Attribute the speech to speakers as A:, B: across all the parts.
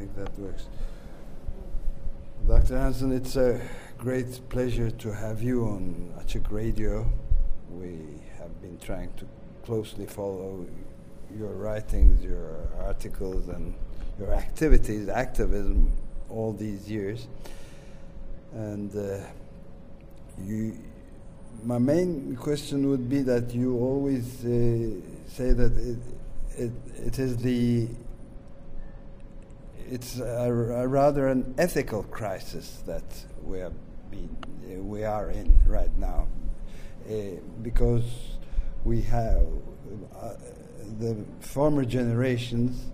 A: think that works. Dr. Hansen, it's a great pleasure to have you on Açık Radio. We have been trying to closely follow your writings, your articles, and your activities, activism, all these years. And uh, you, my main question would be that you always uh, say that it, it, it is the it's a, a rather an ethical crisis that we uh, we are in right now, uh, because we have uh, the former generations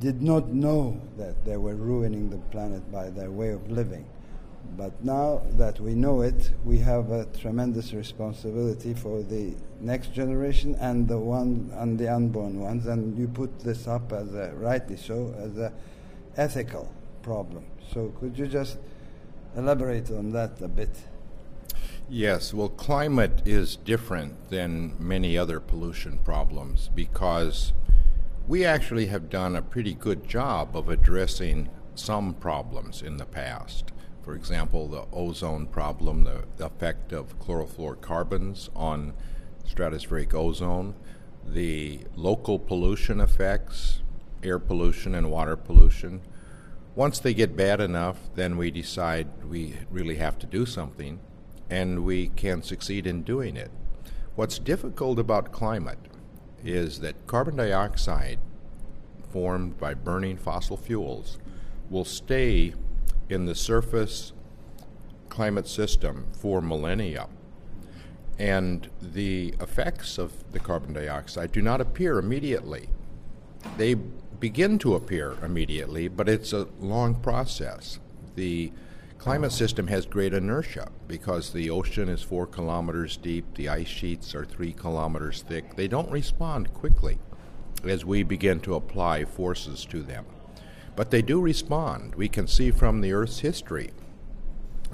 A: did not know that they were ruining the planet by their way of living. But now that we know it, we have a tremendous responsibility for the next generation and the one and the unborn ones. And you put this up as a, rightly so, as a ethical problem. So could you just elaborate on that a bit?
B: Yes, well, climate is different than many other pollution problems because we actually have done a pretty good job of addressing some problems in the past. For example, the ozone problem, the, effect of chlorofluorocarbons on stratospheric ozone, the local pollution effects, air pollution and water pollution. Once they get bad enough, then we decide we really have to do something, and we can succeed in doing it. What's difficult about climate is that carbon dioxide formed by burning fossil fuels will stay in the surface climate system for millennia. And the effects of the carbon dioxide do not appear immediately. They begin to appear immediately, but it's a long process. The climate system has great inertia because the ocean is four kilometers deep, the ice sheets are three kilometers thick. They don't respond quickly as we begin to apply forces to them. But they do respond. We can see from the Earth's history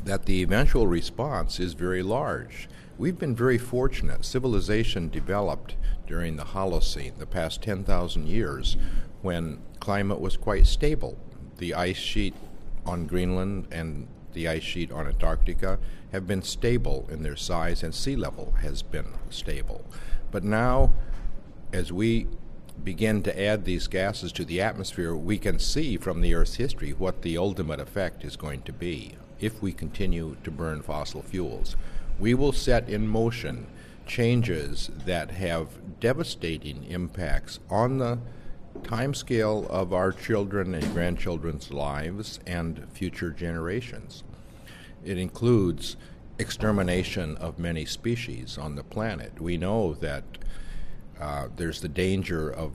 B: that the eventual response is very large. We've been very fortunate. Civilization developed during the Holocene, the past 10,000 years, when climate was quite stable. The ice sheet on Greenland and the ice sheet on Antarctica have been stable in their size, and sea level has been stable. But now, as we begin to add these gases to the atmosphere, we can see from the Earth's history what the ultimate effect is going to be if we continue to burn fossil fuels. We will set in motion changes that have devastating impacts on the timescale of our children and grandchildren's lives and future generations. It includes extermination of many species on the planet. We know that uh, there's the danger of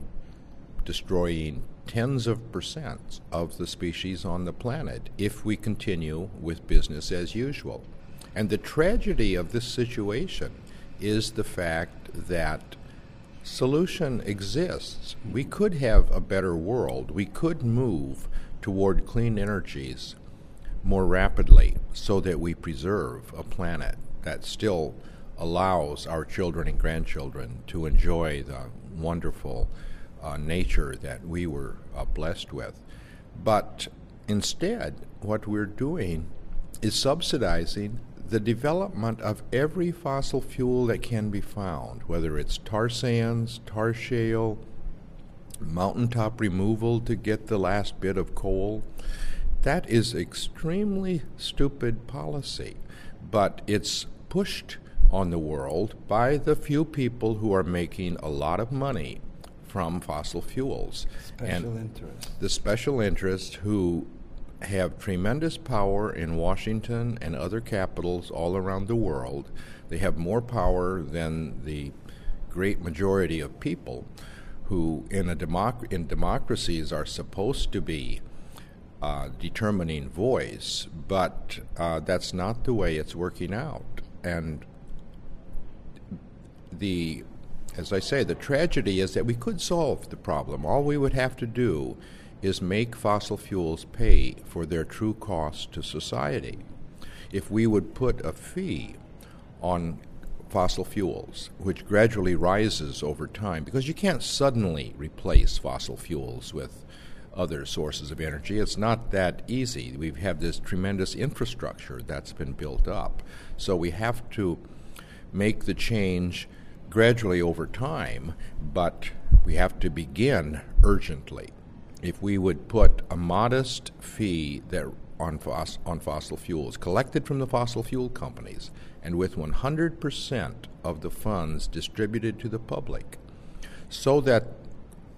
B: destroying tens of percent of the species on the planet if we continue with business as usual. And the tragedy of this situation is the fact that solution exists. We could have a better world. We could move toward clean energies more rapidly so that we preserve a planet that still allows our children and grandchildren to enjoy the wonderful uh, nature that we were uh, blessed with. But instead, what we're doing is subsidizing the development of every fossil fuel that can be found, whether it's tar sands, tar shale, mountaintop removal to get the last bit of coal. That is extremely stupid policy, but it's pushed on the world by the few people who are making a lot of money from fossil fuels.
A: Special interests.
B: The special interests who have tremendous power in Washington and other capitals all around the world. They have more power than the great majority of people who, in, a democ- in democracies, are supposed to be uh, determining voice, but uh, that's not the way it's working out. And the as I say, the tragedy is that we could solve the problem. All we would have to do is make fossil fuels pay for their true cost to society. If we would put a fee on fossil fuels, which gradually rises over time, because you can't suddenly replace fossil fuels with other sources of energy. It's not that easy. We have this tremendous infrastructure that's been built up. So we have to make the change gradually over time, but we have to begin urgently. If we would put a modest fee that on, fos- on fossil fuels collected from the fossil fuel companies and with 100% of the funds distributed to the public so that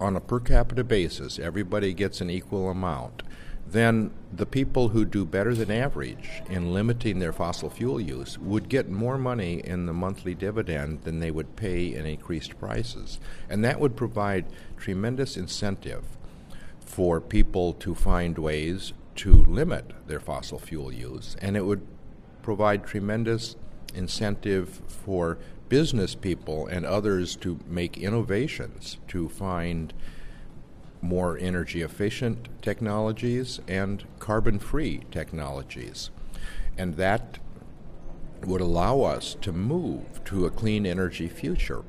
B: on a per capita basis everybody gets an equal amount, then the people who do better than average in limiting their fossil fuel use would get more money in the monthly dividend than they would pay in increased prices. And that would provide tremendous incentive for people to find ways to limit their fossil fuel use, and it would provide tremendous incentive for business people and others to make innovations to find more energy efficient technologies and carbon free technologies. And that would allow us to move to a clean energy future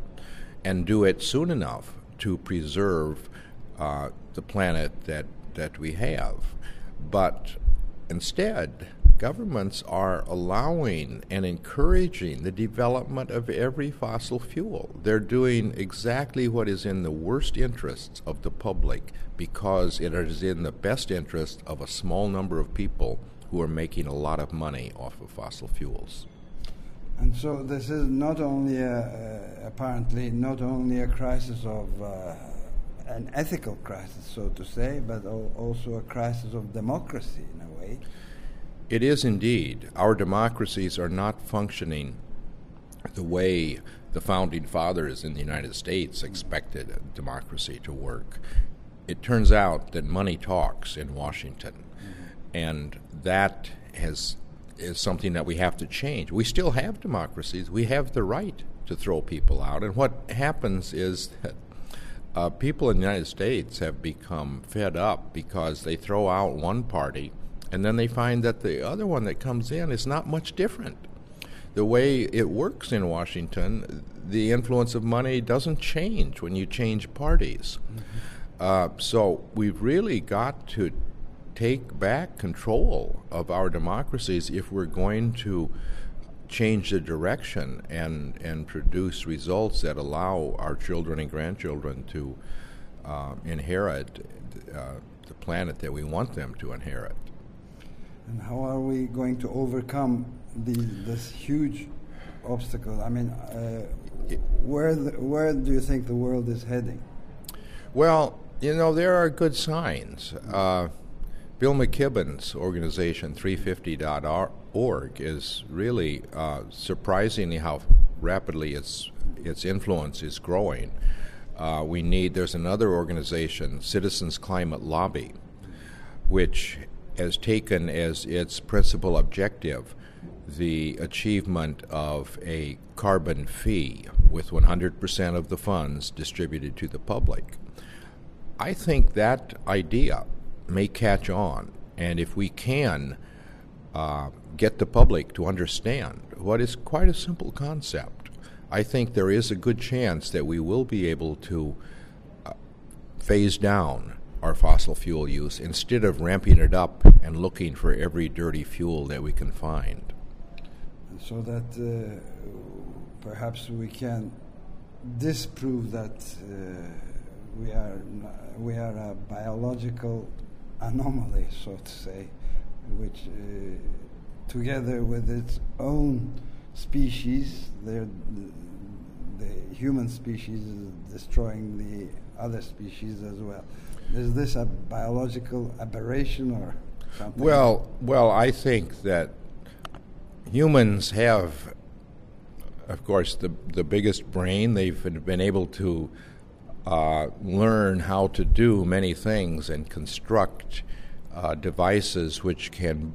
B: and do it soon enough to preserve uh, the planet that, that we have. But instead, governments are allowing and encouraging the development of every fossil fuel. They're doing exactly what is in the worst interests of the public because it is in the best interest of a small number of people who are making a lot of money off of fossil fuels.
A: And so this is not only a, uh, apparently not only a crisis of uh, an ethical crisis, so to say, but also a crisis of democracy in a way.
B: It is indeed. Our democracies are not functioning the way the founding fathers in the United States expected democracy to work. It turns out that money talks in Washington, mm-hmm. and that has is something that we have to change. We still have democracies. We have the right to throw people out, and what happens is that uh, people in the United States have become fed up because they throw out one party and then they find that the other one that comes in is not much different. The way it works in Washington, the influence of money doesn't change when you change parties. Mm-hmm. Uh, so we've really got to take back control of our democracies if we're going to change the direction and, and produce results that allow our children and grandchildren to uh, inherit uh, the planet that we want them to inherit.
A: And how are we going to overcome this huge obstacle? I mean, uh, where, the, where do you think the world is heading?
B: Well, you know, there are good signs. Uh, Bill McKibben's organization, 350.org, is really uh, surprisingly how rapidly its, its influence is growing. Uh, we need, there's another organization, Citizens Climate Lobby, which has taken as its principal objective the achievement of a carbon fee with 100% of the funds distributed to the public. I think that idea may catch on, and if we can uh, get the public to understand what is quite a simple concept, I think there is a good chance that we will be able to uh, phase down our fossil fuel use instead of ramping it up and looking for every dirty fuel that we can find.
A: So that uh, perhaps we can disprove that uh, we are we are a biological anomaly, so to say, which uh, together with its own species, the, the human species is destroying the other species as well. Is this a biological aberration or something?
B: Well, well, I think that humans have, of course, the the biggest brain. They've been able to uh, learn how to do many things and construct uh, devices which can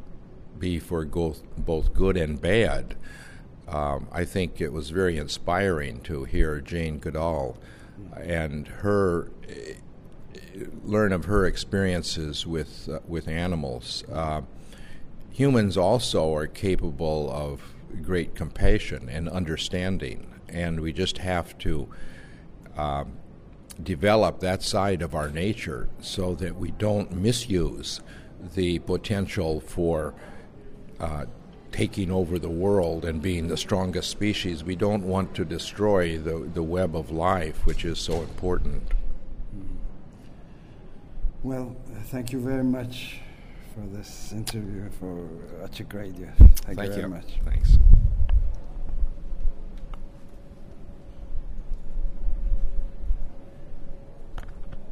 B: be for both, both good and bad. Um, I think it was very inspiring to hear Jane Goodall and her learn of her experiences with uh, with animals. Uh, humans also are capable of great compassion and understanding, and we just have to uh, develop that side of our nature so that we don't misuse the potential for uh, taking over the world and being the strongest species. We don't want to destroy the, the web of life, which is so important.
A: Well, uh, thank you very much for this interview for Açık Radio. Thank,
B: Thank
A: you very
B: you.
A: much.
B: Thanks.